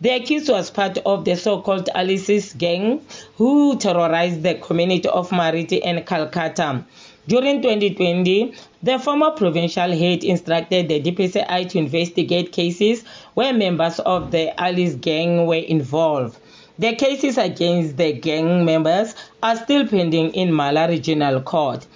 The accused was part of the so-called Ellysis gang who terrorized the community of Marite and Calcutta. During 2020, the former provincial head instructed the DPCI to investigate cases where members of the Alice gang were involved. The cases against the gang members are still pending in Mhala Regional Court.